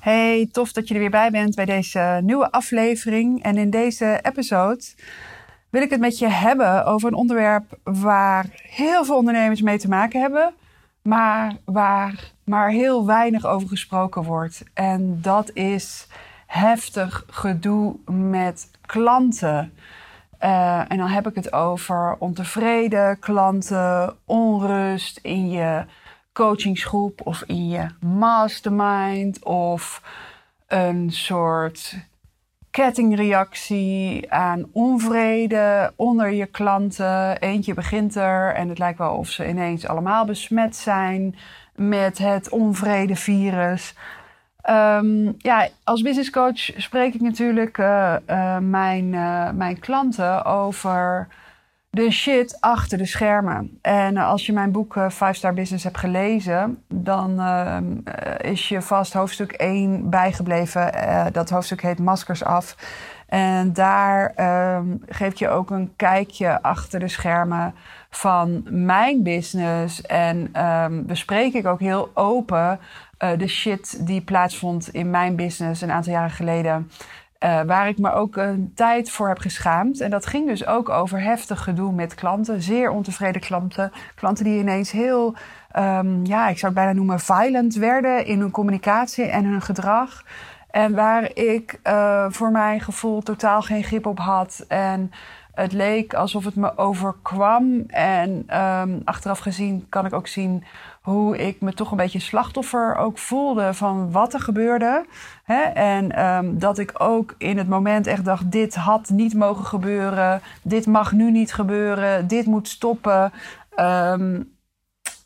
Hey, tof dat je er weer bij bent bij deze nieuwe aflevering. En in deze episode wil ik het met je hebben over een onderwerp waar heel veel ondernemers mee te maken hebben, maar waar maar heel weinig over gesproken wordt. En dat is heftig gedoe met klanten. Uh, en dan heb ik het over ontevreden klanten, onrust in je coachingsgroep of in je mastermind of een soort kettingreactie aan onvrede onder je klanten. Eentje begint er en het lijkt wel of ze ineens allemaal besmet zijn met het onvrede virus. Um, ja, als business coach spreek ik natuurlijk uh, uh, mijn, uh, mijn klanten over de shit achter de schermen. En als je mijn boek 5 Star Business hebt gelezen, dan ehm, is je vast hoofdstuk 1 bijgebleven. dat hoofdstuk heet Maskers af. En daar um, geef je ook een kijkje achter de schermen van mijn business. En um, bespreek ik ook heel open de shit die plaatsvond in mijn business een aantal jaren geleden. Uh, waar ik me ook een tijd voor heb geschaamd. En dat ging dus ook over heftig gedoe met klanten. Zeer ontevreden klanten. Klanten die ineens heel, um, ja, ik zou het bijna noemen, violent werden in hun communicatie en hun gedrag. En waar ik uh, voor mijn gevoel totaal geen grip op had. En het leek alsof het me overkwam. En um, achteraf gezien kan ik ook zien hoe ik me toch een beetje slachtoffer ook voelde van wat er gebeurde. Hè? En um, dat ik ook in het moment echt dacht: dit had niet mogen gebeuren. Dit mag nu niet gebeuren. Dit moet stoppen. Um,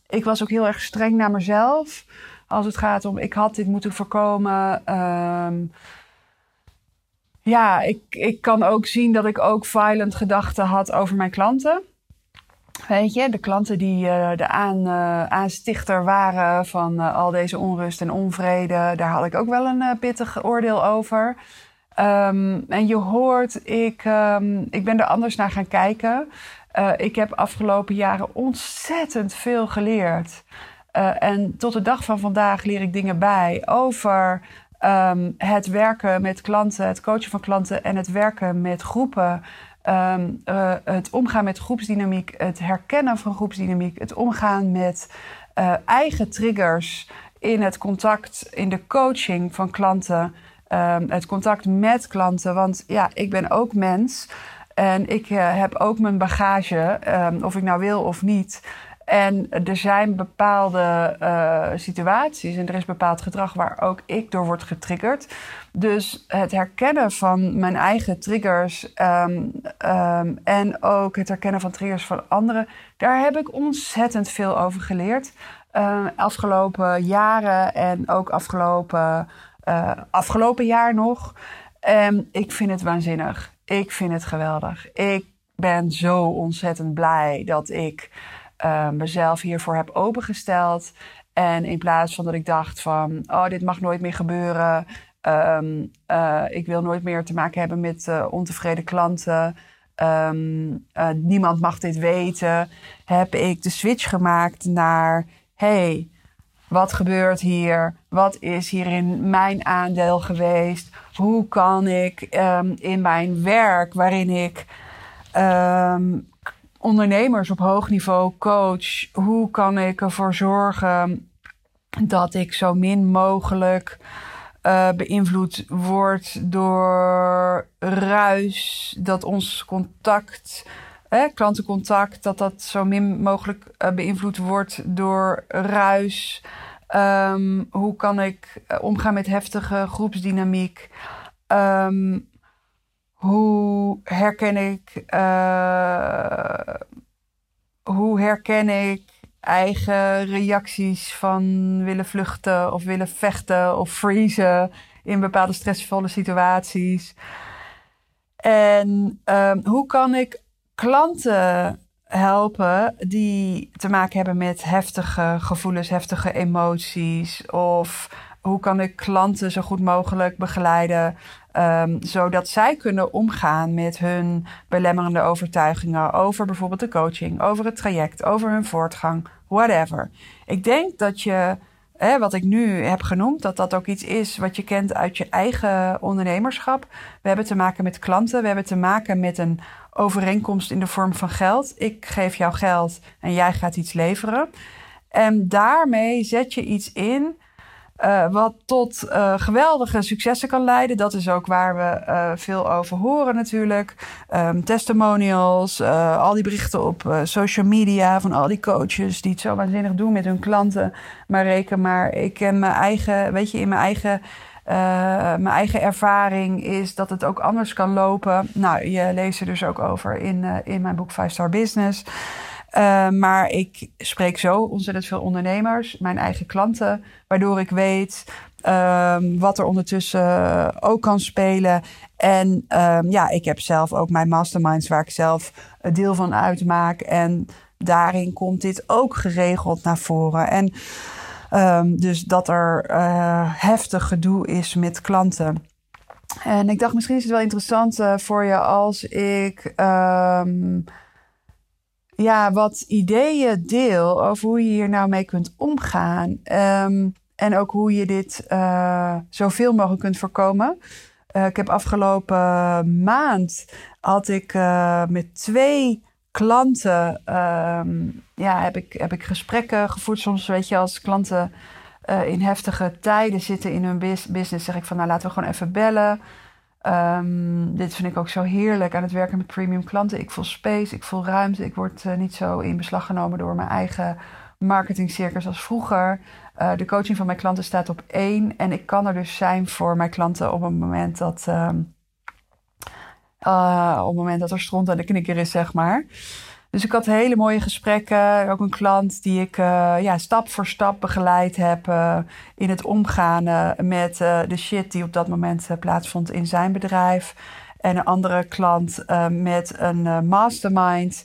ik was ook heel erg streng naar mezelf. Als het gaat om, ik had dit moeten voorkomen. Um, ja, ik, ik kan ook zien dat ik ook violent gedachten had over mijn klanten. Weet je, de klanten die uh, de uh, aanstichter waren van uh, al deze onrust en onvrede, daar had ik ook wel een pittig oordeel over. Um, en je hoort, ik, um, ik ben er anders naar gaan kijken. ik heb afgelopen jaren ontzettend veel geleerd. en tot de dag van vandaag leer ik dingen bij over um, het werken met klanten, het coachen van klanten en het werken met groepen. Um, uh, het omgaan met groepsdynamiek, het herkennen van groepsdynamiek, het omgaan met uh, eigen triggers in het contact, in de coaching van klanten, um, het contact met klanten. Want ja, ik ben ook mens en ik uh, heb ook mijn bagage, um, of ik nou wil of niet. En er zijn bepaalde uh, situaties en er is bepaald gedrag waar ook ik door word getriggerd. Dus het herkennen van mijn eigen triggers um, um, en ook het herkennen van triggers van anderen, daar heb ik ontzettend veel over geleerd. Uh, afgelopen jaren en ook afgelopen, uh, afgelopen jaar nog. En ik vind het waanzinnig. Ik vind het geweldig. Ik ben zo ontzettend blij dat ik uh, mezelf hiervoor heb opengesteld. En in plaats van dat ik dacht van, oh, dit mag nooit meer gebeuren. Um, uh, ik wil nooit meer te maken hebben met uh, ontevreden klanten. Um, niemand mag dit weten. Heb ik de switch gemaakt naar, hey, wat gebeurt hier? Wat is hierin mijn aandeel geweest? Hoe kan ik um, in mijn werk, waarin ik ondernemers op hoog niveau coach. Hoe kan ik ervoor zorgen dat ik zo min mogelijk uh, beïnvloed word door ruis, dat ons contact, eh, klantencontact, dat dat zo min mogelijk uh, beïnvloed wordt door ruis. Um, hoe kan ik uh, omgaan met heftige groepsdynamiek? Um, hoe herken ik, uh, hoe herken ik eigen reacties van willen vluchten of willen vechten of freezen in bepaalde stressvolle situaties? En ehm, hoe kan ik klanten helpen die te maken hebben met heftige gevoelens, heftige emoties? Of hoe kan ik klanten zo goed mogelijk begeleiden, um, zodat zij kunnen omgaan met hun belemmerende overtuigingen over bijvoorbeeld de coaching, over het traject, over hun voortgang, whatever. Ik denk dat je, hè, wat ik nu heb genoemd, dat dat ook iets is wat je kent uit je eigen ondernemerschap. We hebben te maken met klanten, we hebben te maken met een overeenkomst in de vorm van geld. Ik geef jou geld en jij gaat iets leveren. En daarmee zet je iets in uh, wat tot uh, geweldige successen kan leiden. Dat is ook waar we uh, veel over horen natuurlijk. Um, testimonials, al die berichten op social media van al die coaches die het zo waanzinnig doen met hun klanten. Maar reken maar, ik heb mijn eigen, weet je, in mijn eigen... mijn eigen ervaring is dat het ook anders kan lopen. Nou, je leest er dus ook over in, in mijn boek 5 Star Business. Uh, maar ik spreek zo ontzettend veel ondernemers, mijn eigen klanten, waardoor ik weet um, wat er ondertussen ook kan spelen. En um, ja, ik heb zelf ook mijn masterminds waar ik zelf deel van uitmaak. En daarin komt dit ook geregeld naar voren. En um, dus dat er uh, heftig gedoe is met klanten. En ik dacht, misschien is het wel interessant uh, voor je als ik ja, wat ideeën deel over hoe je hier nou mee kunt omgaan. Um, en ook hoe je dit uh, zoveel mogelijk kunt voorkomen. Uh, ik heb afgelopen maand had ik uh, met twee klanten um, ja, heb ik, heb ik gesprekken gevoerd. Soms weet je, als klanten in heftige tijden zitten in hun business, zeg ik van nou laten we gewoon even bellen. Um, dit vind ik ook zo heerlijk aan het werken met premium klanten. Ik voel space, ik voel ruimte. Ik word uh, niet zo in beslag genomen door mijn eigen marketingcircus als vroeger. Uh, de coaching van mijn klanten staat op één. En ik kan er dus zijn voor mijn klanten op een moment dat, um, uh, op het moment dat er stront aan de knikker is, zeg maar. Dus ik had hele mooie gesprekken. Ook een klant die ik uh, ja, stap voor stap begeleid heb uh, in het omgaan uh, met de shit die op dat moment plaatsvond in zijn bedrijf. En een andere klant met een mastermind,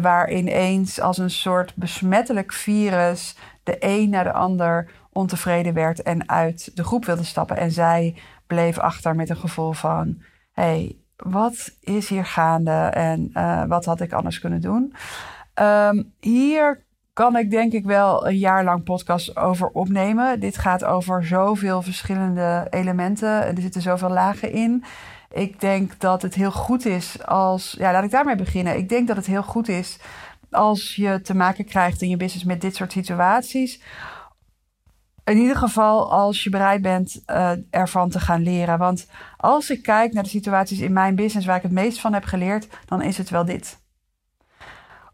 waar ineens als een soort besmettelijk virus de een naar de ander ontevreden werd en uit de groep wilde stappen. En zij bleef achter met een gevoel van: hey, wat is hier gaande en uh, wat had ik anders kunnen doen? Um, hier kan ik denk ik wel een jaar lang podcast over opnemen. Dit gaat over zoveel verschillende elementen. Er zitten zoveel lagen in. Ik denk dat het heel goed is als. Ja, laat ik daarmee beginnen. Ik denk dat het heel goed is als je te maken krijgt in je business met dit soort situaties in ieder geval als je bereid bent uh, ervan te gaan leren. Want als ik kijk naar de situaties in mijn business waar ik het meest van heb geleerd, dan is het wel dit.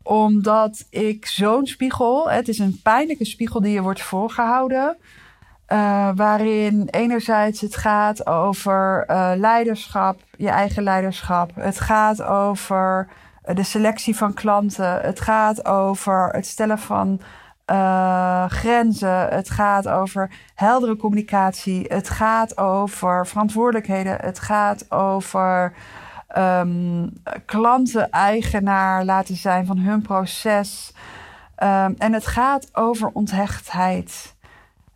Omdat ik zo'n spiegel, het is een pijnlijke spiegel die je wordt voorgehouden. Uh, waarin enerzijds het gaat over uh, leiderschap, je eigen leiderschap. Het gaat over de selectie van klanten. Het gaat over het stellen van uh, grenzen. Het gaat over heldere communicatie. Het gaat over verantwoordelijkheden. Het gaat over um, klanten eigenaar laten zijn van hun proces. Um, en het gaat over onthechtheid.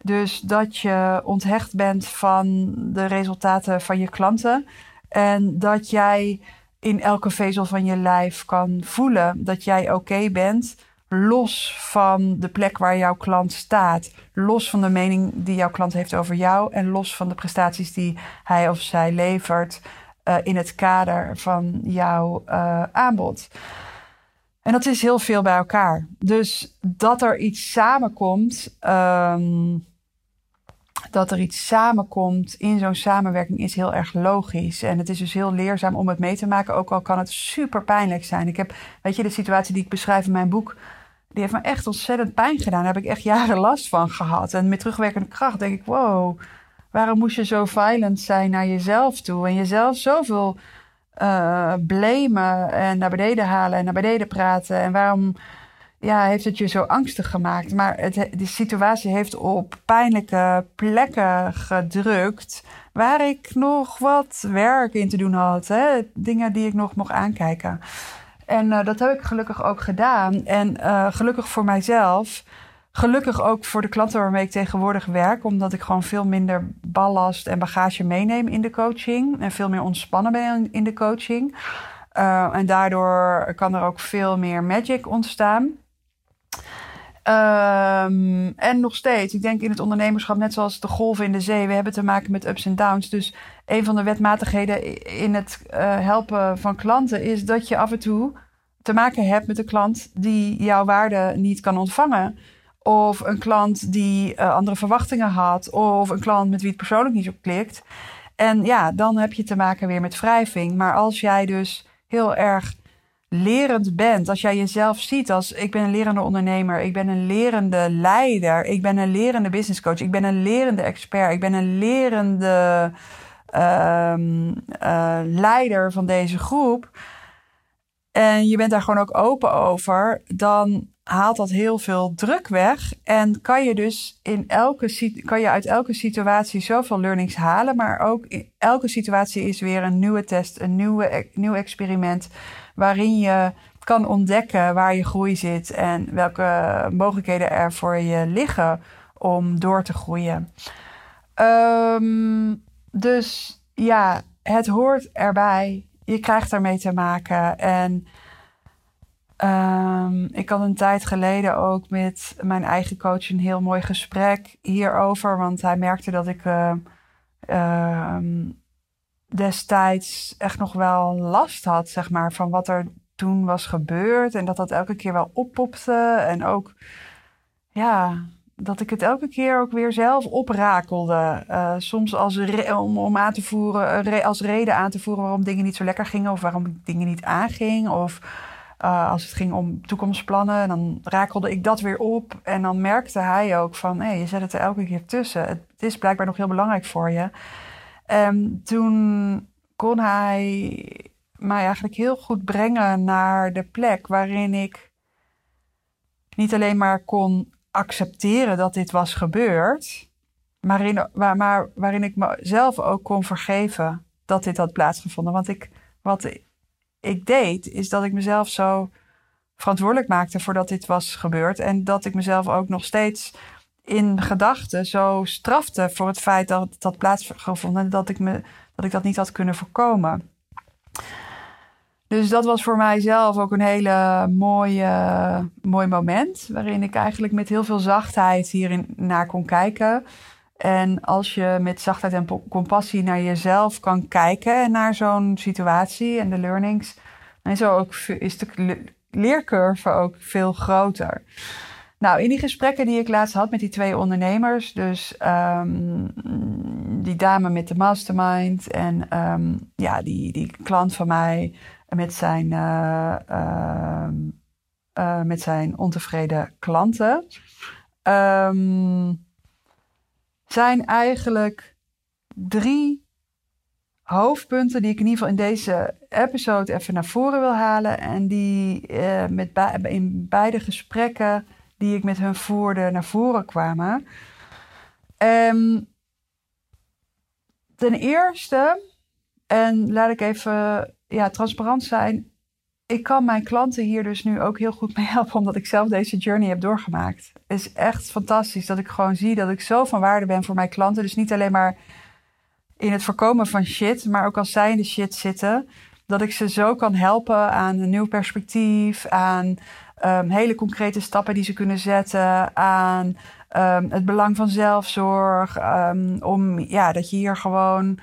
Dus dat je onthecht bent van de resultaten van je klanten. En dat jij in elke vezel van je lijf kan voelen dat jij oké bent los van de plek waar jouw klant staat, los van de mening die jouw klant heeft over jou en los van de prestaties die hij of zij levert uh, in het kader van jouw uh, aanbod. En dat is heel veel bij elkaar. Dus dat er iets samenkomt, um, dat er iets samenkomt in zo'n samenwerking is heel erg logisch. En het is dus heel leerzaam om het mee te maken, ook al kan het super pijnlijk zijn. Ik heb, weet je, de situatie die ik beschrijf in mijn boek, die heeft me echt ontzettend pijn gedaan. Daar heb ik echt jaren last van gehad. En met terugwerkende kracht denk ik, wow, waarom moest je zo violent zijn naar jezelf toe? En jezelf zoveel uh, blamen en naar beneden halen en naar beneden praten. En waarom ja, heeft het je zo angstig gemaakt. Maar het, de situatie heeft op pijnlijke plekken gedrukt. Waar ik nog wat werk in te doen had. Hè? Dingen die ik nog mocht aankijken. En uh, dat heb ik gelukkig ook gedaan. En uh, gelukkig voor mijzelf. Gelukkig ook voor de klanten waarmee ik tegenwoordig werk. Omdat ik gewoon veel minder ballast en bagage meeneem in de coaching. En veel meer ontspannen ben in de coaching. Uh, en daardoor kan er ook veel meer magic ontstaan. Um, en nog steeds, ik denk in het ondernemerschap, net zoals de golven in de zee, we hebben te maken met ups en downs. Dus een van de wetmatigheden in het uh, helpen van klanten is dat je af en toe te maken hebt met een klant die jouw waarde niet kan ontvangen. Of een klant die uh, andere verwachtingen had. Of een klant met wie het persoonlijk niet zo klikt. En ja, dan heb je te maken weer met wrijving. Maar als jij dus heel erg lerend bent, als jij jezelf ziet als ik ben een lerende ondernemer, ik ben een lerende leider, ik ben een lerende business coach, ik ben een lerende expert, ik ben een lerende uh, uh, leider van deze groep. En je bent daar gewoon ook open over, dan haalt dat heel veel druk weg. En kan je dus in elke kan je uit elke situatie zoveel learnings halen. Maar ook in elke situatie is weer een nieuwe test, een nieuwe, nieuw experiment waarin je kan ontdekken waar je groei zit en welke mogelijkheden er voor je liggen om door te groeien. Um, dus ja, het hoort erbij. Je krijgt ermee te maken. En um, ik had een tijd geleden ook met mijn eigen coach een heel mooi gesprek hierover. Want hij merkte dat ik um, destijds echt nog wel last had, zeg maar, van wat er toen was gebeurd. En dat dat elke keer wel oppopte. En ook, ja, dat ik het elke keer ook weer zelf oprakelde. Uh, soms als om, om aan te voeren, als reden aan te voeren waarom dingen niet zo lekker gingen. Of waarom dingen niet aanging. Of uh, als het ging om toekomstplannen, dan rakelde ik dat weer op. En dan merkte hij ook van, hé, je zet het er elke keer tussen. Het is blijkbaar nog heel belangrijk voor je. En toen kon hij mij eigenlijk heel goed brengen naar de plek waarin ik niet alleen maar kon accepteren dat dit was gebeurd, maar, in, waarin ik mezelf ook kon vergeven dat dit had plaatsgevonden. Want ik, wat ik deed, is dat ik mezelf zo verantwoordelijk maakte voor dat dit was gebeurd. En dat ik mezelf ook nog steeds in gedachten zo strafte voor het feit dat had plaatsgevonden en dat ik, me, dat ik dat niet had kunnen voorkomen. Dus dat was voor mijzelf ook een hele mooie, mooi moment. Waarin ik eigenlijk met heel veel zachtheid hierin naar kon kijken. En als je met zachtheid en compassie naar jezelf kan kijken en naar zo'n situatie en de learnings, dan is, ook, is de leercurve ook veel groter. Nou, in die gesprekken die ik laatst had met die twee ondernemers, dus um, die dame met de mastermind en um, ja, die, die klant van mij met zijn, uh, uh, uh, met zijn ontevreden klanten, zijn eigenlijk drie hoofdpunten die ik in ieder geval in deze episode even naar voren wil halen en die uh, met in beide gesprekken die ik met hun voerde naar voren kwamen. Um, ten eerste, en laat ik even ja, transparant zijn. Ik kan mijn klanten hier dus nu ook heel goed mee helpen, omdat ik zelf deze journey heb doorgemaakt. Het is echt fantastisch dat ik gewoon zie dat ik zo van waarde ben voor mijn klanten. Dus niet alleen maar in het voorkomen van shit, maar ook als zij in de shit zitten, dat ik ze zo kan helpen aan een nieuw perspectief, aan um, hele concrete stappen die ze kunnen zetten aan um, het belang van zelfzorg. Um, om ja, dat je hier gewoon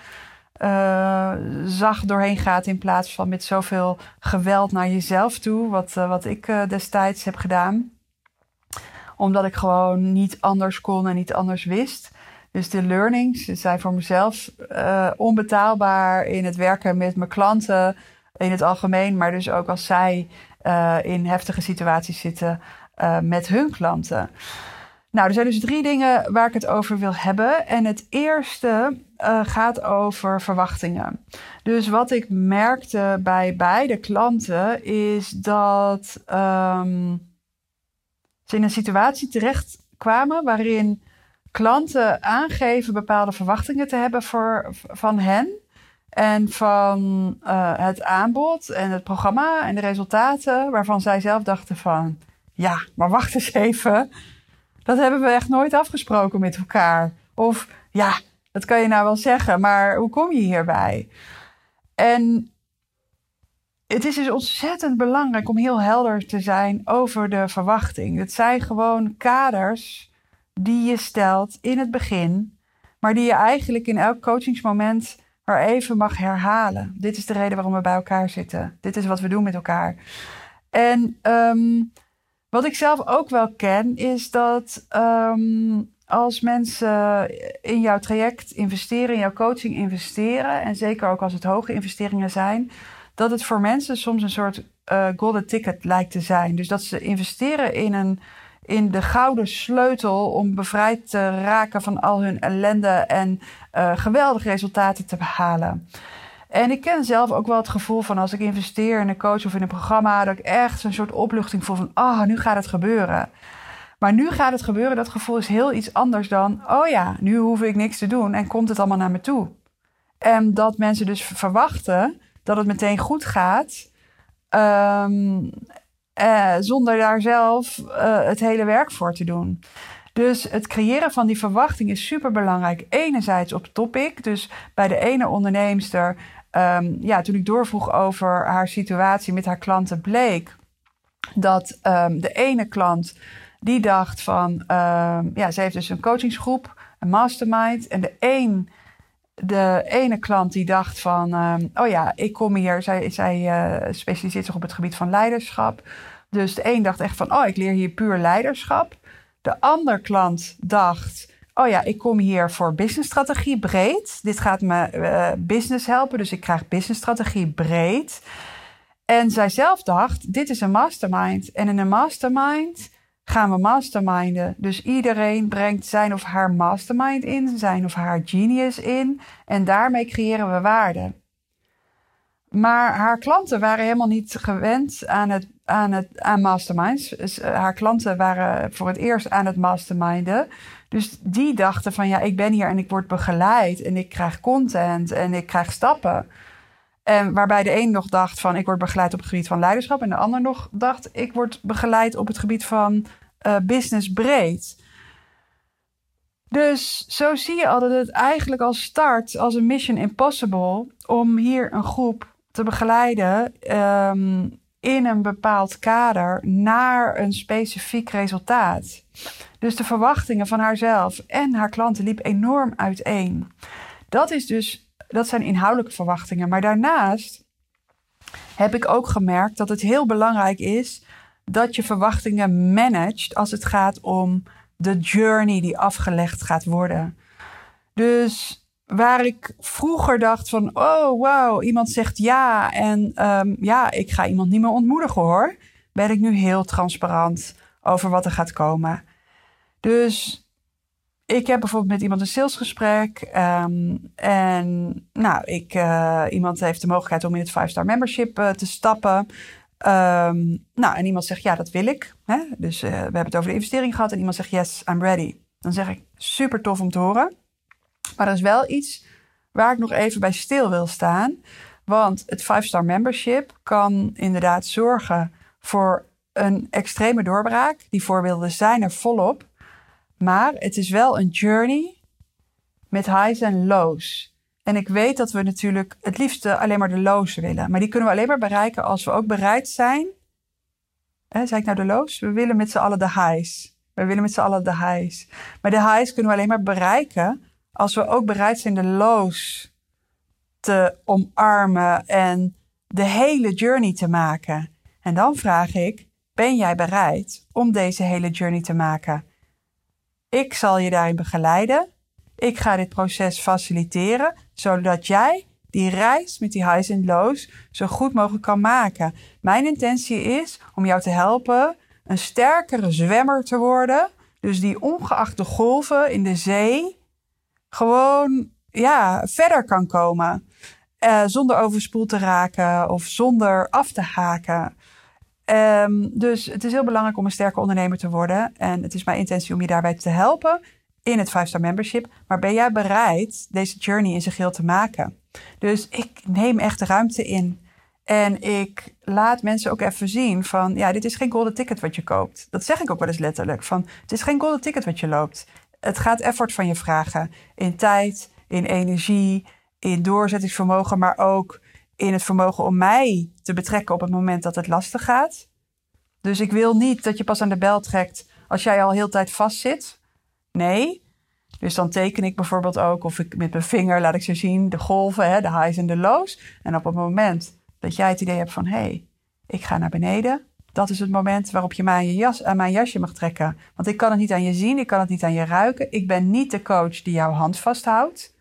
uh, zacht doorheen gaat in plaats van met zoveel geweld naar jezelf toe. Wat, uh, wat ik uh, destijds heb gedaan. Omdat ik gewoon niet anders kon en niet anders wist. Dus de learnings zijn voor mezelf onbetaalbaar in het werken met mijn klanten in het algemeen, maar dus ook als zij uh, in heftige situaties zitten uh, met hun klanten. Nou, er zijn dus drie dingen waar ik het over wil hebben. En het eerste uh, gaat over verwachtingen. Dus wat ik merkte bij beide klanten is dat um, ze in een situatie terecht kwamen waarin klanten aangeven bepaalde verwachtingen te hebben voor, van hen. En van uh, het aanbod en het programma en de resultaten, waarvan zij zelf dachten van, ja, maar wacht eens even. Dat hebben we echt nooit afgesproken met elkaar. Of ja, dat kan je nou wel zeggen, maar hoe kom je hierbij? En het is dus ontzettend belangrijk om heel helder te zijn over de verwachting. Het zijn gewoon kaders die je stelt in het begin, maar die je eigenlijk in elk coachingsmoment maar even mag herhalen. Dit is de reden waarom we bij elkaar zitten. Dit is wat we doen met elkaar. En um, wat ik zelf ook wel ken, is dat um, als mensen in jouw traject investeren, in jouw coaching investeren, en zeker ook als het hoge investeringen zijn, dat het voor mensen soms een soort uh, golden ticket lijkt te zijn. Dus dat ze investeren in, een, in de gouden sleutel om bevrijd te raken van al hun ellende en uh, geweldige resultaten te behalen. En ik ken zelf ook wel het gevoel van als ik investeer in een coach of in een programma, dat ik echt een soort opluchting voel van, ah, oh, nu gaat het gebeuren. Maar nu gaat het gebeuren, dat gevoel is heel iets anders dan, oh ja, nu hoef ik niks te doen en komt het allemaal naar me toe. En dat mensen dus verwachten dat het meteen goed gaat, um, eh, zonder daar zelf uh, het hele werk voor te doen. Dus het creëren van die verwachting is super belangrijk. Enerzijds op topic, dus bij de ene onderneemster, um, ja, toen ik doorvroeg over haar situatie met haar klanten, bleek dat um, de ene klant die dacht van, um, ja, ze heeft dus een coachingsgroep, een mastermind, en de een de ene klant die dacht van, um, oh ja, ik kom hier, zij, zij uh, specialiseert zich op het gebied van leiderschap. Dus de een dacht echt van, oh, ik leer hier puur leiderschap. De ander klant dacht, oh ja, ik kom hier voor businessstrategie breed. Dit gaat me uh, business helpen, dus ik krijg businessstrategie breed. En zij zelf dacht, dit is een mastermind. En in een mastermind gaan we masterminden. Dus iedereen brengt zijn of haar mastermind in, zijn of haar genius in. En daarmee creëren we waarde. Maar haar klanten waren helemaal niet gewend aan, het, aan, het, aan masterminds. Dus, uh, haar klanten waren voor het eerst aan het masterminden. Dus die dachten van ja, ik ben hier en ik word begeleid en ik krijg content en ik krijg stappen. En waarbij de een nog dacht van ik word begeleid op het gebied van leiderschap. En de ander nog dacht ik word begeleid op het gebied van uh, business breed. Dus zo zie je al dat het eigenlijk al start als een mission impossible om hier een groep te begeleiden um, in een bepaald kader naar een specifiek resultaat. Dus de verwachtingen van haarzelf en haar klanten liepen enorm uiteen. Dat is dus dat zijn inhoudelijke verwachtingen. Maar daarnaast heb ik ook gemerkt dat het heel belangrijk is dat je verwachtingen managt als het gaat om de journey die afgelegd gaat worden. Dus waar ik vroeger dacht van, oh wow, iemand zegt ja en um, ja, ik ga iemand niet meer ontmoedigen hoor, ben ik nu heel transparant over wat er gaat komen. Dus ik heb bijvoorbeeld met iemand een salesgesprek. Um, en nou, ik, uh, iemand heeft de mogelijkheid om in het 5-star membership uh, te stappen. Um, nou, en iemand zegt ja, dat wil ik. Hè? Dus uh, we hebben het over de investering gehad. En iemand zegt yes, I'm ready. Dan zeg ik super tof om te horen. Maar er is wel iets waar ik nog even bij stil wil staan. Want het 5-star membership kan inderdaad zorgen voor een extreme doorbraak. Die voorbeelden zijn er volop. Maar het is wel een journey met highs en lows. En ik weet dat we natuurlijk het liefste alleen maar de lows willen. Maar die kunnen we alleen maar bereiken als we ook bereid zijn. Hè, zei ik nou de lows? We willen met z'n allen de highs. We willen met z'n allen de highs. Maar de highs kunnen we alleen maar bereiken als we ook bereid zijn de lows te omarmen en de hele journey te maken. En dan vraag ik: ben jij bereid om deze hele journey te maken? Ik zal je daarin begeleiden. Ik ga dit proces faciliteren, zodat jij die reis met die highs en lows zo goed mogelijk kan maken. Mijn intentie is om jou te helpen een sterkere zwemmer te worden. Dus die ongeacht de golven in de zee gewoon ja, verder kan komen. Uh, zonder overspoeld te raken of zonder af te haken. Um, dus het is heel belangrijk om een sterke ondernemer te worden. En het is mijn intentie om je daarbij te helpen in het 5-star membership. Maar ben jij bereid deze journey in zijn geheel te maken? Dus ik neem echt de ruimte in. En ik laat mensen ook even zien van, ja, dit is geen golden ticket wat je koopt. Dat zeg ik ook wel eens letterlijk. Van, het is geen golden ticket wat je loopt. Het gaat effort van je vragen. In tijd, in energie, in doorzettingsvermogen, maar ook in het vermogen om mij te betrekken op het moment dat het lastig gaat. Dus ik wil niet dat je pas aan de bel trekt als jij al heel tijd vastzit. Nee. Dus dan teken ik bijvoorbeeld ook, of ik met mijn vinger laat ik ze zien, de golven, hè, de highs en de lows. En op het moment dat jij het idee hebt van, hé, hey, ik ga naar beneden. Dat is het moment waarop je mij je jas, aan mijn jasje mag trekken. Want ik kan het niet aan je zien, ik kan het niet aan je ruiken. Ik ben niet de coach die jouw hand vasthoudt.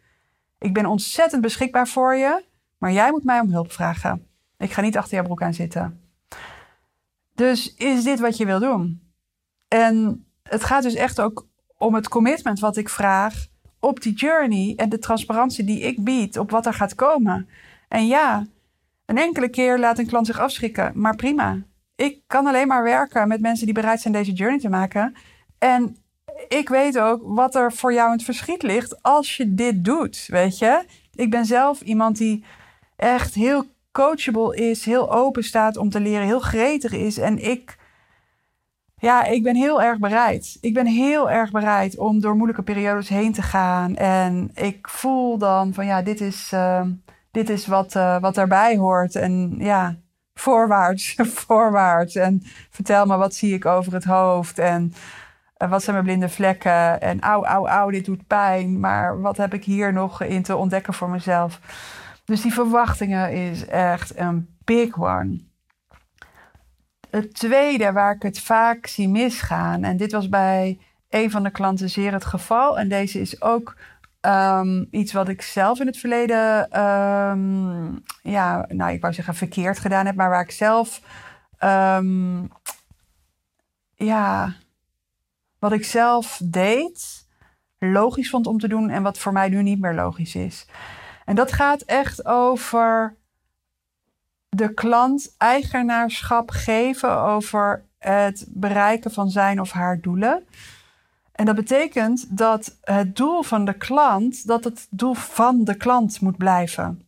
Ik ben ontzettend beschikbaar voor je, maar jij moet mij om hulp vragen. Ik ga niet achter jouw broek aan zitten. Dus is dit wat je wil doen? En het gaat dus echt ook om het commitment wat ik vraag op die journey en de transparantie die ik bied op wat er gaat komen. En ja, een enkele keer laat een klant zich afschrikken, maar prima. Ik kan alleen maar werken met mensen die bereid zijn deze journey te maken. En ik weet ook wat er voor jou in het verschiet ligt als je dit doet, weet je. Ik ben zelf iemand die echt heel coachable is, heel open staat om te leren, heel gretig is. En ik, ja, ik ben heel erg bereid. Ik ben heel erg bereid om door moeilijke periodes heen te gaan. En ik voel dan van ja, dit is, uh, dit is wat, uh, wat erbij hoort. En ja, voorwaarts, voorwaarts. En vertel me, wat zie ik over het hoofd? En uh, wat zijn mijn blinde vlekken? En auw, auw, auw, dit doet pijn. Maar wat heb ik hier nog in te ontdekken voor mezelf? Dus die verwachtingen is echt een big one. Het tweede waar ik het vaak zie misgaan, en dit was bij een van de klanten zeer het geval, en deze is ook um, iets wat ik zelf in het verleden, um, ja, nou, ik wou zeggen verkeerd gedaan heb, maar waar ik zelf, um, ja, wat ik zelf deed, logisch vond om te doen en wat voor mij nu niet meer logisch is. En dat gaat echt over de klant eigenaarschap geven over het bereiken van zijn of haar doelen. En dat betekent dat het doel van de klant, dat het doel van de klant moet blijven.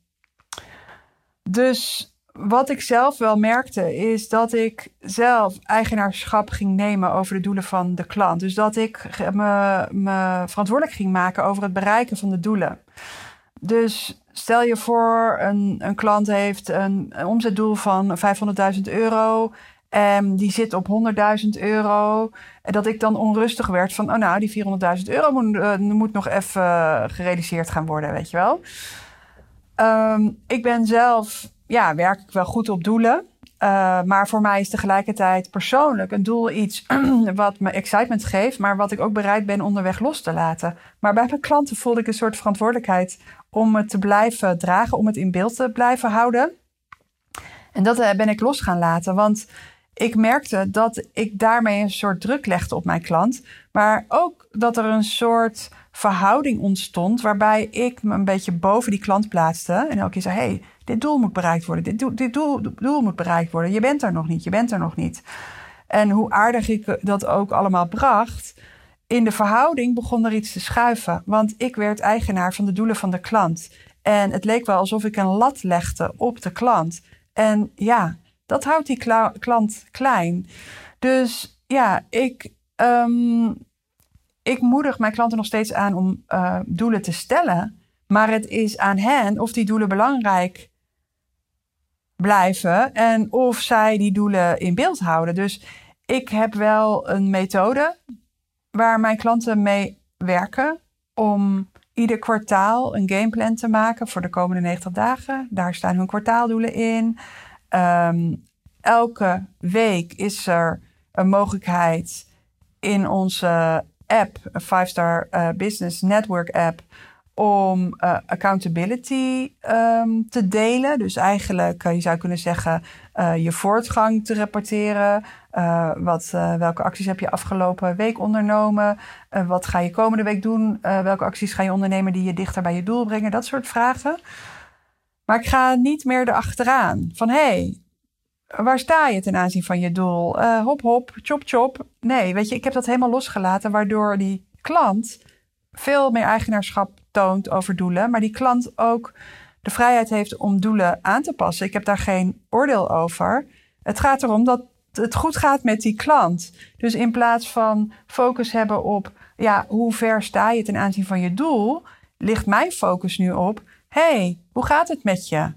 Dus wat ik zelf wel merkte, is dat ik zelf eigenaarschap ging nemen over de doelen van de klant. Dus dat ik me, me verantwoordelijk ging maken over het bereiken van de doelen. Dus stel je voor, een, een klant heeft een, omzetdoel van 500.000 euro. En die zit op 100.000 euro. En dat ik dan onrustig werd van, oh nou, die 400.000 euro moet, uh, moet, nog even gerealiseerd gaan worden, weet je wel. Um, ik ben zelf, ja, werk ik wel goed op doelen. Uh, maar voor mij is tegelijkertijd persoonlijk een doel iets wat me excitement geeft, maar wat ik ook bereid ben onderweg los te laten. Maar bij mijn klanten voelde ik een soort verantwoordelijkheid om het te blijven dragen, om het in beeld te blijven houden. En dat eh, ben ik los gaan laten, want ik merkte dat ik daarmee een soort druk legde op mijn klant, maar ook dat er een soort verhouding ontstond waarbij ik me een beetje boven die klant plaatste en elke keer zei: hey, dit doel moet bereikt worden, dit, doel, dit doel, doel moet bereikt worden, je bent er nog niet, je bent er nog niet. En hoe aardig ik dat ook allemaal bracht, in de verhouding begon er iets te schuiven. Want ik werd eigenaar van de doelen van de klant. En het leek wel alsof ik een lat legde op de klant. En ja, dat houdt die klant klein. Dus ja, ik, um, ik moedig mijn klanten nog steeds aan om uh, doelen te stellen. Maar het is aan hen of die doelen belangrijk blijven en of zij die doelen in beeld houden. Dus ik heb wel een methode waar mijn klanten mee werken om ieder kwartaal een gameplan te maken voor de komende 90 dagen. Daar staan hun kwartaaldoelen in. Um, elke week is er een mogelijkheid in onze app, een 5-star uh, Business Network app, om uh, accountability um, te delen. Dus eigenlijk, uh, je zou kunnen zeggen, uh, je voortgang te rapporteren. wat, welke acties heb je afgelopen week ondernomen? wat ga je komende week doen? welke acties ga je ondernemen die je dichter bij je doel brengen? Dat soort vragen. Maar ik ga niet meer erachteraan van hé, hey, waar sta je ten aanzien van je doel? Hop, hop, chop, chop. Nee, weet je, ik heb dat helemaal losgelaten, waardoor die klant veel meer eigenaarschap toont over doelen, maar die klant ook de vrijheid heeft om doelen aan te passen. Ik heb daar geen oordeel over. Het gaat erom dat het goed gaat met die klant. Dus in plaats van focus hebben op ja, hoe ver sta je ten aanzien van je doel, ligt mijn focus nu op: hey, hoe gaat het met je?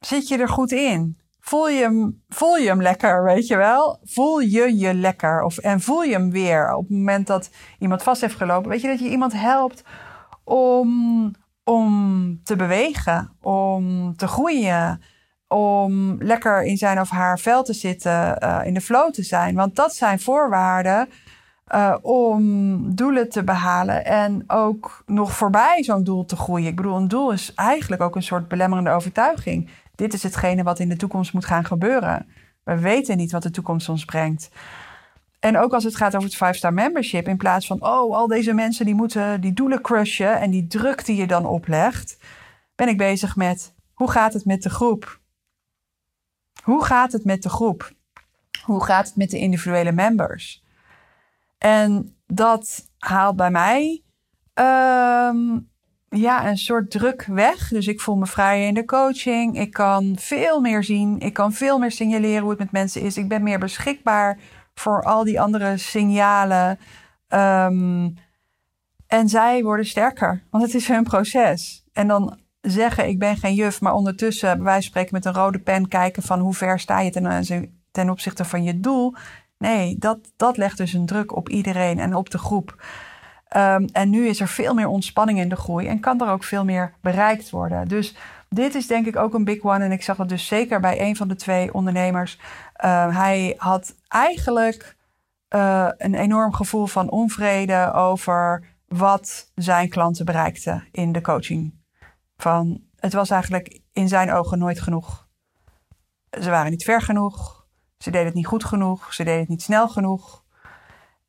Zit je er goed in? Voel je, hem, voel je hem lekker, weet je wel? Voel je je lekker? Of, en voel je hem weer op het moment dat iemand vast heeft gelopen? Weet je dat je iemand helpt om, om te bewegen, om te groeien, om lekker in zijn of haar vel te zitten, uh, in de flow te zijn? Want dat zijn voorwaarden uh, om doelen te behalen en ook nog voorbij zo'n doel te groeien. Ik bedoel, een doel is eigenlijk ook een soort belemmerende overtuiging. Dit is hetgene wat in de toekomst moet gaan gebeuren. We weten niet wat de toekomst ons brengt. En ook als het gaat over het 5-star membership, in plaats van, oh, al deze mensen die moeten die doelen crushen en die druk die je dan oplegt, ben ik bezig met, hoe gaat het met de groep? Hoe gaat het met de groep? Hoe gaat het met de individuele members? En dat haalt bij mij um, ja, een soort druk weg. Dus ik voel me vrijer in de coaching. Ik kan veel meer zien. Ik kan veel meer signaleren hoe het met mensen is. Ik ben meer beschikbaar voor al die andere signalen. Um, en zij worden sterker, want het is hun proces. En dan zeggen, ik ben geen juf, maar ondertussen van spreken met een rode pen kijken van hoe ver sta je ten, ten opzichte van je doel. Nee, dat, dat legt dus een druk op iedereen en op de groep. Um, en nu is er veel meer ontspanning in de groei en kan er ook veel meer bereikt worden. Dus dit is denk ik ook een big one. En ik zag het dus zeker bij een van de twee ondernemers. Uh, hij had eigenlijk uh, een enorm gevoel van onvrede over wat zijn klanten bereikten in de coaching. Van, het was eigenlijk in zijn ogen nooit genoeg. Ze waren niet ver genoeg. Ze deden het niet goed genoeg. Ze deden het niet snel genoeg.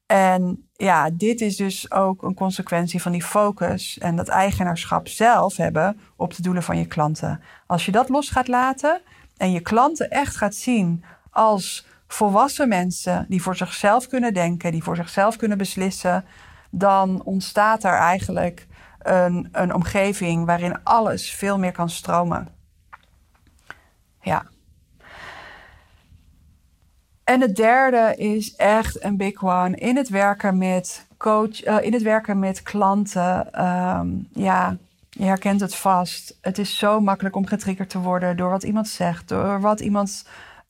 En ja, dit is dus ook een consequentie van die focus en dat eigenaarschap zelf hebben op de doelen van je klanten. Als je dat los gaat laten en je klanten echt gaat zien als volwassen mensen die voor zichzelf kunnen denken, die voor zichzelf kunnen beslissen, dan ontstaat er eigenlijk een, een omgeving waarin alles veel meer kan stromen. Ja. En het derde is echt een big one in het werken met coach, uh, in het werken met klanten. Um, ja, je herkent het vast. Het is zo makkelijk om getriggerd te worden door wat iemand zegt, door wat iemand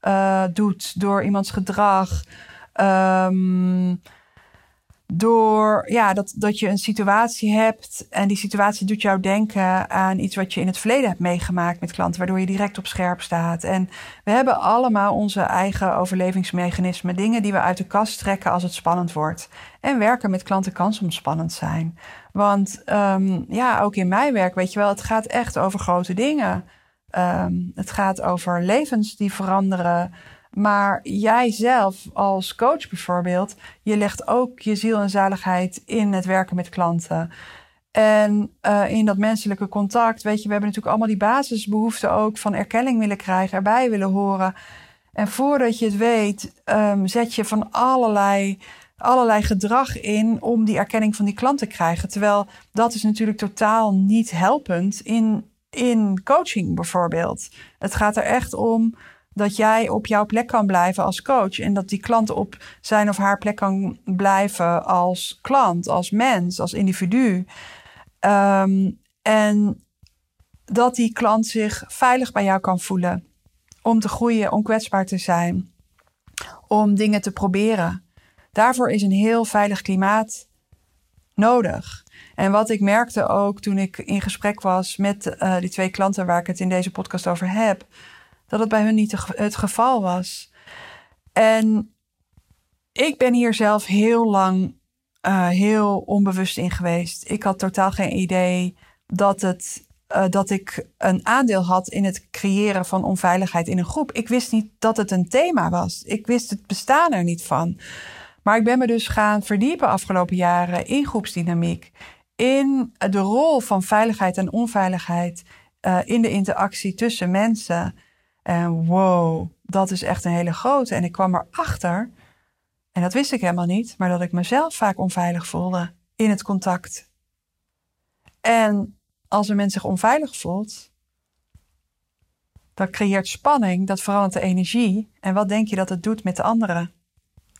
uh, doet, door iemands gedrag. Um, door ja, dat, dat je een situatie hebt en die situatie doet jou denken aan iets wat je in het verleden hebt meegemaakt met klanten, waardoor je direct op scherp staat. En we hebben allemaal onze eigen overlevingsmechanismen, dingen die we uit de kast trekken als het spannend wordt. En werken met klanten kan soms spannend zijn. Want um, ja, ook in mijn werk, weet je wel, het gaat echt over grote dingen. Um, het gaat over levens die veranderen. Maar jij zelf als coach bijvoorbeeld, je legt ook je ziel en zaligheid in het werken met klanten. En uh, in dat menselijke contact, weet je, we hebben natuurlijk allemaal die basisbehoeften ook van erkenning willen krijgen, erbij willen horen. En voordat je het weet, um, zet je van allerlei, allerlei gedrag in om die erkenning van die klant te krijgen. Terwijl dat is natuurlijk totaal niet helpend in, in coaching bijvoorbeeld. Het gaat er echt om dat jij op jouw plek kan blijven als coach. En dat die klant op zijn of haar plek kan blijven als klant, als mens, als individu. Um, en dat die klant zich veilig bij jou kan voelen. Om te groeien, om kwetsbaar te zijn. Om dingen te proberen. Daarvoor is een heel veilig klimaat nodig. En wat ik merkte ook toen ik in gesprek was met uh, die twee klanten waar ik het in deze podcast over heb dat het bij hun niet het geval was. En ik ben hier zelf heel lang uh, heel onbewust in geweest. Ik had totaal geen idee dat, het, uh, dat ik een aandeel had in het creëren van onveiligheid in een groep. Ik wist niet dat het een thema was. Ik wist het bestaan er niet van. Maar ik ben me dus gaan verdiepen afgelopen jaren in groepsdynamiek. In de rol van veiligheid en onveiligheid uh, in de interactie tussen mensen. En wow, dat is echt een hele grote. En ik kwam erachter, en dat wist ik helemaal niet, maar dat ik mezelf vaak onveilig voelde in het contact. En als een mens zich onveilig voelt, dat creëert spanning, dat verandert de energie. En wat denk je dat het doet met de anderen?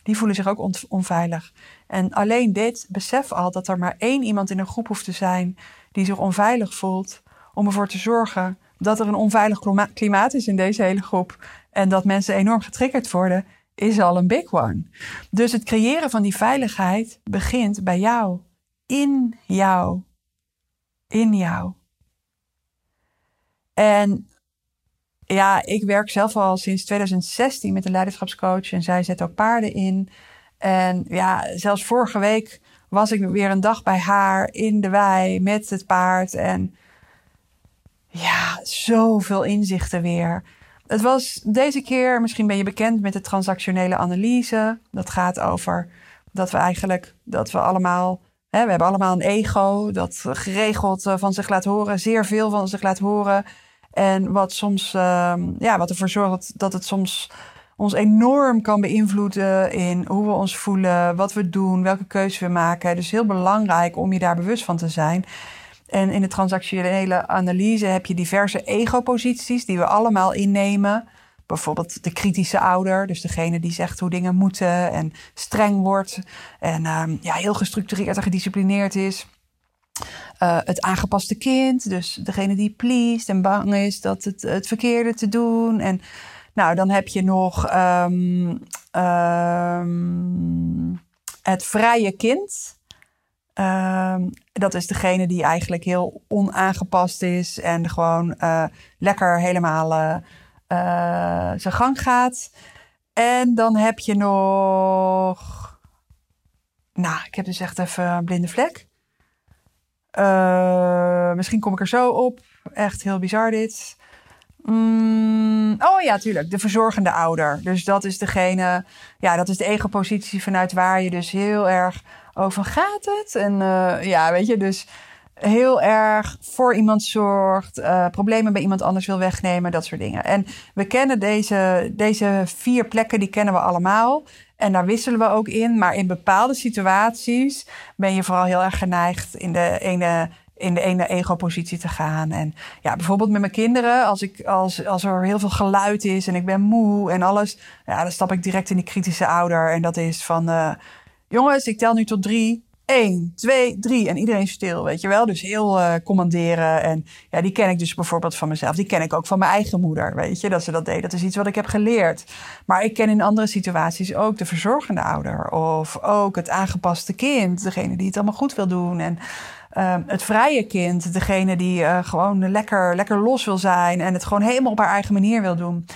Die voelen zich ook onveilig. En alleen dit besef al dat er maar één iemand in een groep hoeft te zijn die zich onveilig voelt, om ervoor te zorgen dat er een onveilig klimaat is in deze hele groep en dat mensen enorm getriggerd worden, is al een big one. Dus het creëren van die veiligheid begint bij jou, in jou, in jou. En ja, ik werk zelf al sinds 2016 met een leiderschapscoach en zij zet ook paarden in. En ja, zelfs vorige week was ik weer een dag bij haar in de wei met het paard. En ja, zoveel inzichten weer. Het was deze keer, misschien ben je bekend met de transactionele analyse. Dat gaat over dat we eigenlijk, dat we allemaal, hè, we hebben allemaal een ego dat geregeld eh, van zich laat horen, zeer veel van zich laat horen. En wat soms, um, ja, wat ervoor zorgt dat het soms ons enorm kan beïnvloeden in hoe we ons voelen, wat we doen, welke keuzes we maken. Dus heel belangrijk om je daar bewust van te zijn. En in de transactionele analyse heb je diverse ego-posities die we allemaal innemen. Bijvoorbeeld de kritische ouder, dus degene die zegt hoe dingen moeten en streng wordt en um, ja, heel gestructureerd en gedisciplineerd is. Uh, het aangepaste kind, dus degene die pleased en bang is dat het, het verkeerde te doen. En nou, dan heb je nog um, um, het vrije kind. Um, dat is degene die eigenlijk heel onaangepast is en gewoon uh, lekker helemaal uh, uh, zijn gang gaat. En dan heb je nog. Nou, ik heb dus echt even een blinde vlek. misschien kom ik er zo op. Echt heel bizar dit. Mm, oh ja, tuurlijk. De verzorgende ouder. Dus dat is degene. Ja, dat is de ego-positie vanuit waar je dus heel erg over gaat het. En uh, ja, weet je, dus heel erg voor iemand zorgt, uh, problemen bij iemand anders wil wegnemen, dat soort dingen. En we kennen deze, deze vier plekken, die kennen we allemaal. En daar wisselen we ook in. Maar in bepaalde situaties ben je vooral heel erg geneigd in de ene in de ene ego-positie te gaan. En ja, bijvoorbeeld met mijn kinderen, als, ik, als, als er heel veel geluid is en ik ben moe en alles, ja, dan stap ik direct in die kritische ouder. En dat is van, uh, jongens, ik tel nu tot drie. 1, 2, 3 en iedereen stil, weet je wel. Dus heel uh, commanderen. En ja, die ken ik dus bijvoorbeeld van mezelf. Die ken ik ook van mijn eigen moeder, weet je, dat ze dat deed. Dat is iets wat ik heb geleerd. Maar ik ken in andere situaties ook de verzorgende ouder. Of ook het aangepaste kind, degene die het allemaal goed wil doen. En uh, het vrije kind, degene die uh, gewoon lekker, lekker los wil zijn. En het gewoon helemaal op haar eigen manier wil doen.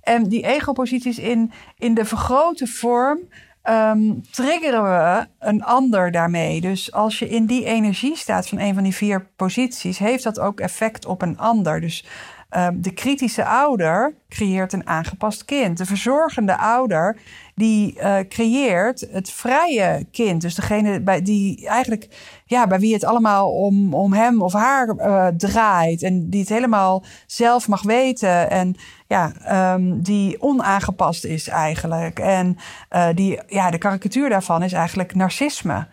En die ego-posities in, in de vergrote vorm um, triggeren we een ander daarmee. Dus als je in die energie staat van een van die vier posities, heeft dat ook effect op een ander. Dus um, de kritische ouder creëert een aangepast kind. De verzorgende ouder die uh, creëert het vrije kind. Dus degene bij, die eigenlijk, ja, bij wie het allemaal om, om hem of haar uh, draait. En die het helemaal zelf mag weten. En ja, um, die onaangepast is eigenlijk. En uh, die, ja, de karikatuur daarvan is eigenlijk narcisme.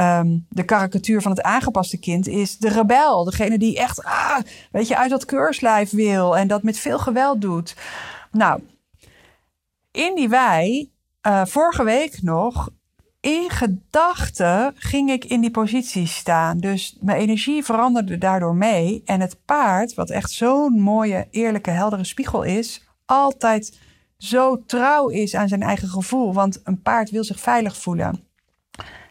Um, de karikatuur van het aangepaste kind is de rebel. Degene die echt, ah, weet je, uit dat keurslijf wil en dat met veel geweld doet. Nou, in die wei, uh, vorige week nog, in gedachten ging ik in die positie staan. Dus mijn energie veranderde daardoor mee. En het paard, wat echt zo'n mooie, eerlijke, heldere spiegel is, altijd zo trouw is aan zijn eigen gevoel. Want een paard wil zich veilig voelen.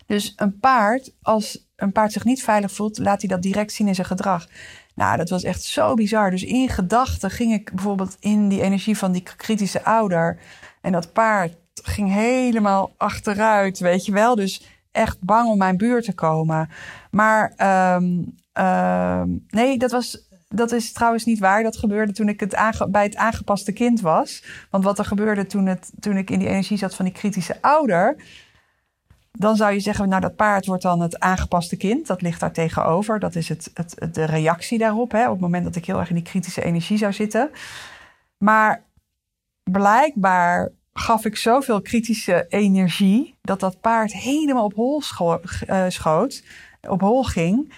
Dus een paard, als een paard zich niet veilig voelt, laat hij dat direct zien in zijn gedrag. Nou, dat was echt zo bizar. Dus in gedachten ging ik bijvoorbeeld in die energie van die kritische ouder. En dat paard ging helemaal achteruit, weet je wel. Dus echt bang om mijn buurt te komen. Maar um, um, nee, dat was. Dat is trouwens niet waar. Dat gebeurde toen ik het bij het aangepaste kind was. Want wat er gebeurde toen, het, toen ik in die energie zat van die kritische ouder dan zou je zeggen, nou dat paard wordt dan het aangepaste kind. Dat ligt daar tegenover. Dat is het, het, de reactie daarop. Hè, op het moment dat ik heel erg in die kritische energie zou zitten. Maar blijkbaar gaf ik zoveel kritische energie dat dat paard helemaal op hol eh, schoot, op hol ging,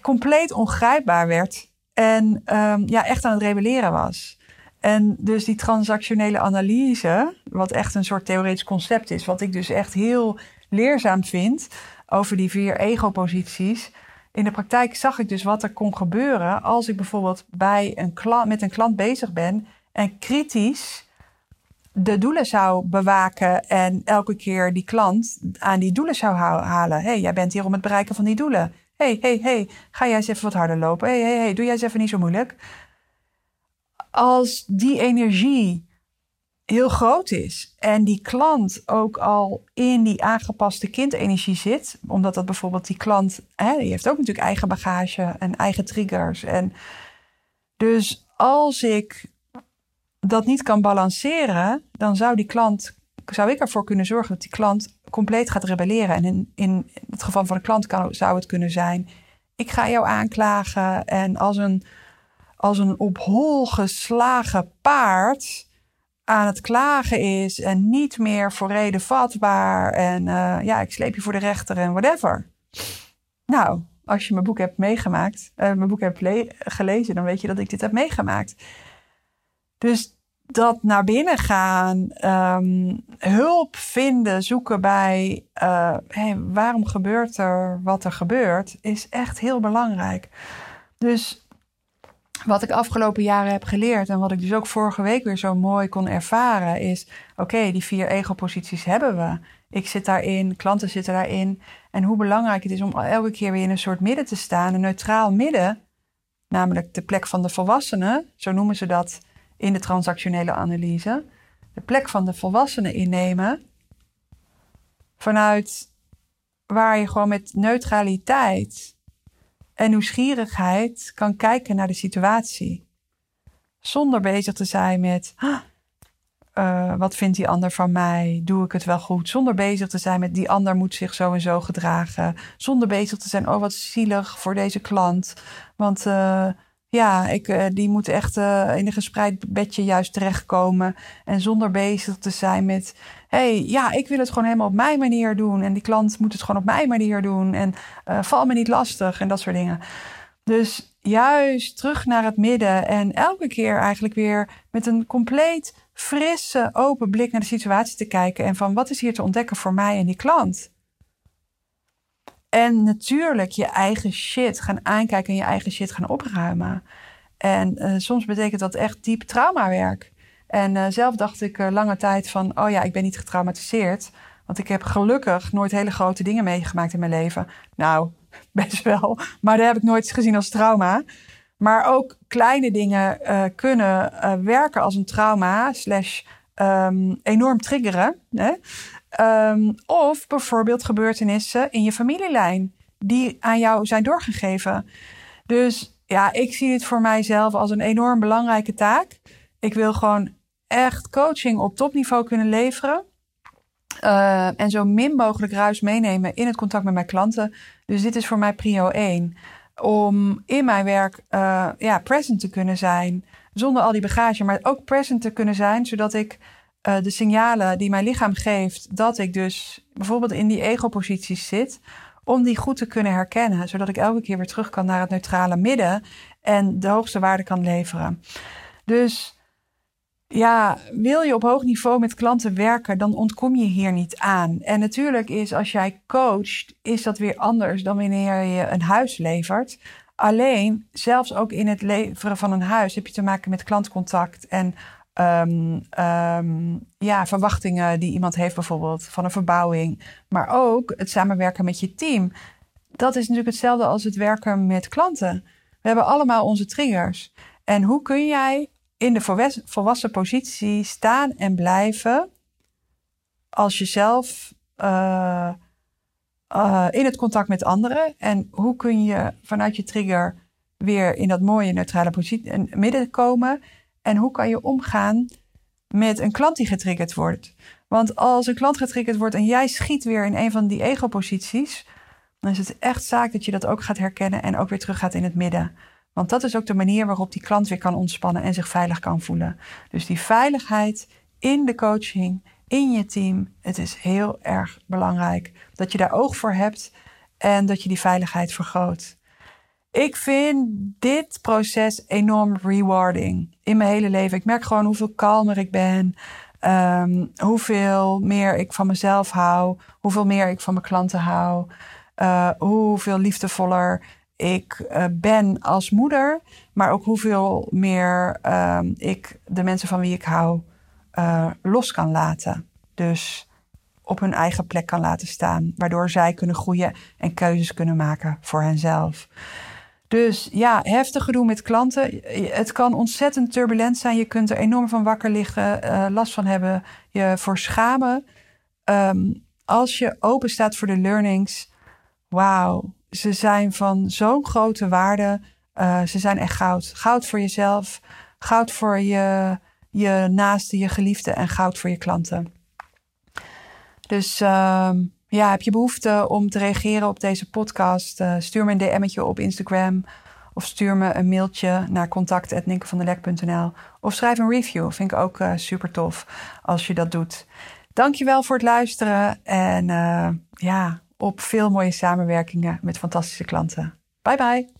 compleet ongrijpbaar werd en um, ja, echt aan het rebelleren was. En dus die transactionele analyse, wat echt een soort theoretisch concept is, wat ik dus echt heel leerzaam vind over die vier ego-posities. In de praktijk zag ik dus wat er kon gebeuren als ik bijvoorbeeld bij een klant, met een klant bezig ben en kritisch de doelen zou bewaken en elke keer die klant aan die doelen zou halen. hey, jij bent hier om het bereiken van die doelen. hey, hey, hey, ga jij eens even wat harder lopen. hey, hey, hey, doe jij eens even niet zo moeilijk. Als die energie heel groot is en die klant ook al in die aangepaste kindenergie zit, omdat dat bijvoorbeeld die klant, hè, die heeft ook natuurlijk eigen bagage en eigen triggers. En dus als ik dat niet kan balanceren, dan zou die klant, zou ik ervoor kunnen zorgen dat die klant compleet gaat rebelleren. En in, in het geval van de klant kan, zou het kunnen zijn: ik ga jou aanklagen en als een, als een op hol geslagen paard aan het klagen is en niet meer voor reden vatbaar en uh, ja, ik sleep je voor de rechter en whatever. Nou, als je mijn boek hebt meegemaakt, uh, mijn boek hebt gelezen, dan weet je dat ik dit heb meegemaakt. Dus dat naar binnen gaan, um, hulp vinden, zoeken bij uh, hey, waarom gebeurt er wat er gebeurt, is echt heel belangrijk. Dus wat ik afgelopen jaren heb geleerd en wat ik dus ook vorige week weer zo mooi kon ervaren, is: oké, die vier ego-posities hebben we. Ik zit daarin, klanten zitten daarin. En hoe belangrijk het is om elke keer weer in een soort midden te staan, een neutraal midden, namelijk de plek van de volwassenen, zo noemen ze dat in de transactionele analyse, de plek van de volwassenen innemen, vanuit waar je gewoon met neutraliteit en nieuwsgierigheid kan kijken naar de situatie. Zonder bezig te zijn met uh, wat vindt die ander van mij? Doe ik het wel goed? Zonder bezig te zijn met die ander moet zich zo en zo gedragen. Zonder bezig te zijn, oh wat zielig voor deze klant. Want uh, ja, ik, uh, die moet echt in een gespreid bedje juist terechtkomen. En zonder bezig te zijn met, hey, ja, ik wil het gewoon helemaal op mijn manier doen. En die klant moet het gewoon op mijn manier doen. En uh, val me niet lastig en dat soort dingen. Dus juist terug naar het midden en elke keer eigenlijk weer met een compleet frisse, open blik naar de situatie te kijken. En van wat is hier te ontdekken voor mij en die klant? En natuurlijk je eigen shit gaan aankijken en je eigen shit gaan opruimen. En uh, soms betekent dat echt diep traumawerk. En uh, zelf dacht ik uh, lange tijd van, oh ja, ik ben niet getraumatiseerd. Want ik heb gelukkig nooit hele grote dingen meegemaakt in mijn leven. Nou, best wel. Maar dat heb ik nooit gezien als trauma. Maar ook kleine dingen kunnen werken als een trauma, slash um, enorm triggeren. Hè? Um, of bijvoorbeeld gebeurtenissen in je familielijn die aan jou zijn doorgegeven. Dus ja, ik zie dit voor mijzelf als een enorm belangrijke taak. Ik wil gewoon echt coaching op topniveau kunnen leveren. Uh, en zo min mogelijk ruis meenemen in het contact met mijn klanten. Dus dit is voor mij prio 1. Om in mijn werk uh, ja, present te kunnen zijn. Zonder al die bagage, maar ook present te kunnen zijn. Zodat ik uh, de signalen die mijn lichaam geeft, dat ik dus bijvoorbeeld in die ego-posities zit, om die goed te kunnen herkennen, zodat ik elke keer weer terug kan naar het neutrale midden en de hoogste waarde kan leveren. Dus ja, wil je op hoog niveau met klanten werken, dan ontkom je hier niet aan. En natuurlijk is als jij coacht, is dat weer anders dan wanneer je een huis levert. Alleen, zelfs ook in het leveren van een huis heb je te maken met klantcontact en um, um, ja, verwachtingen die iemand heeft, bijvoorbeeld van een verbouwing. Maar ook het samenwerken met je team. Dat is natuurlijk hetzelfde als het werken met klanten. We hebben allemaal onze triggers. En hoe kun jij in de volwassen positie staan en blijven als jezelf uh, in het contact met anderen? En hoe kun je vanuit je trigger weer in dat mooie neutrale positie midden komen? En hoe kan je omgaan met een klant die getriggerd wordt? Want als een klant getriggerd wordt en jij schiet weer in een van die ego-posities, dan is het echt zaak dat je dat ook gaat herkennen en ook weer terug gaat in het midden. Want dat is ook de manier waarop die klant weer kan ontspannen en zich veilig kan voelen. Dus die veiligheid in de coaching, in je team. Het is heel erg belangrijk dat je daar oog voor hebt en dat je die veiligheid vergroot. Ik vind dit proces enorm rewarding in mijn hele leven. Ik merk gewoon hoeveel kalmer ik ben, um, hoeveel meer ik van mezelf hou, hoeveel meer ik van mijn klanten hou, uh, hoeveel liefdevoller ik uh, ben als moeder, maar ook hoeveel meer um, ik de mensen van wie ik hou uh, los kan laten. Dus op hun eigen plek kan laten staan, waardoor zij kunnen groeien en keuzes kunnen maken voor henzelf. Dus ja, heftig gedoe met klanten. Het kan ontzettend turbulent zijn. Je kunt er enorm van wakker liggen, uh, last van hebben, je voor schamen. Um, als je open staat voor de learnings, wauw, ze zijn van zo'n grote waarde. Uh, ze zijn echt goud. Goud voor jezelf, goud voor je, je naaste, je geliefde en goud voor je klanten. Dus uh, ja, heb je behoefte om te reageren op deze podcast? Uh, stuur me een DM'tje op Instagram. Of stuur me een mailtje naar contact.ninkevandelek.nl. Of schrijf een review. Vind ik ook uh, super tof als je dat doet. Dankjewel voor het luisteren. En ja, op veel mooie samenwerkingen met fantastische klanten. Bye bye.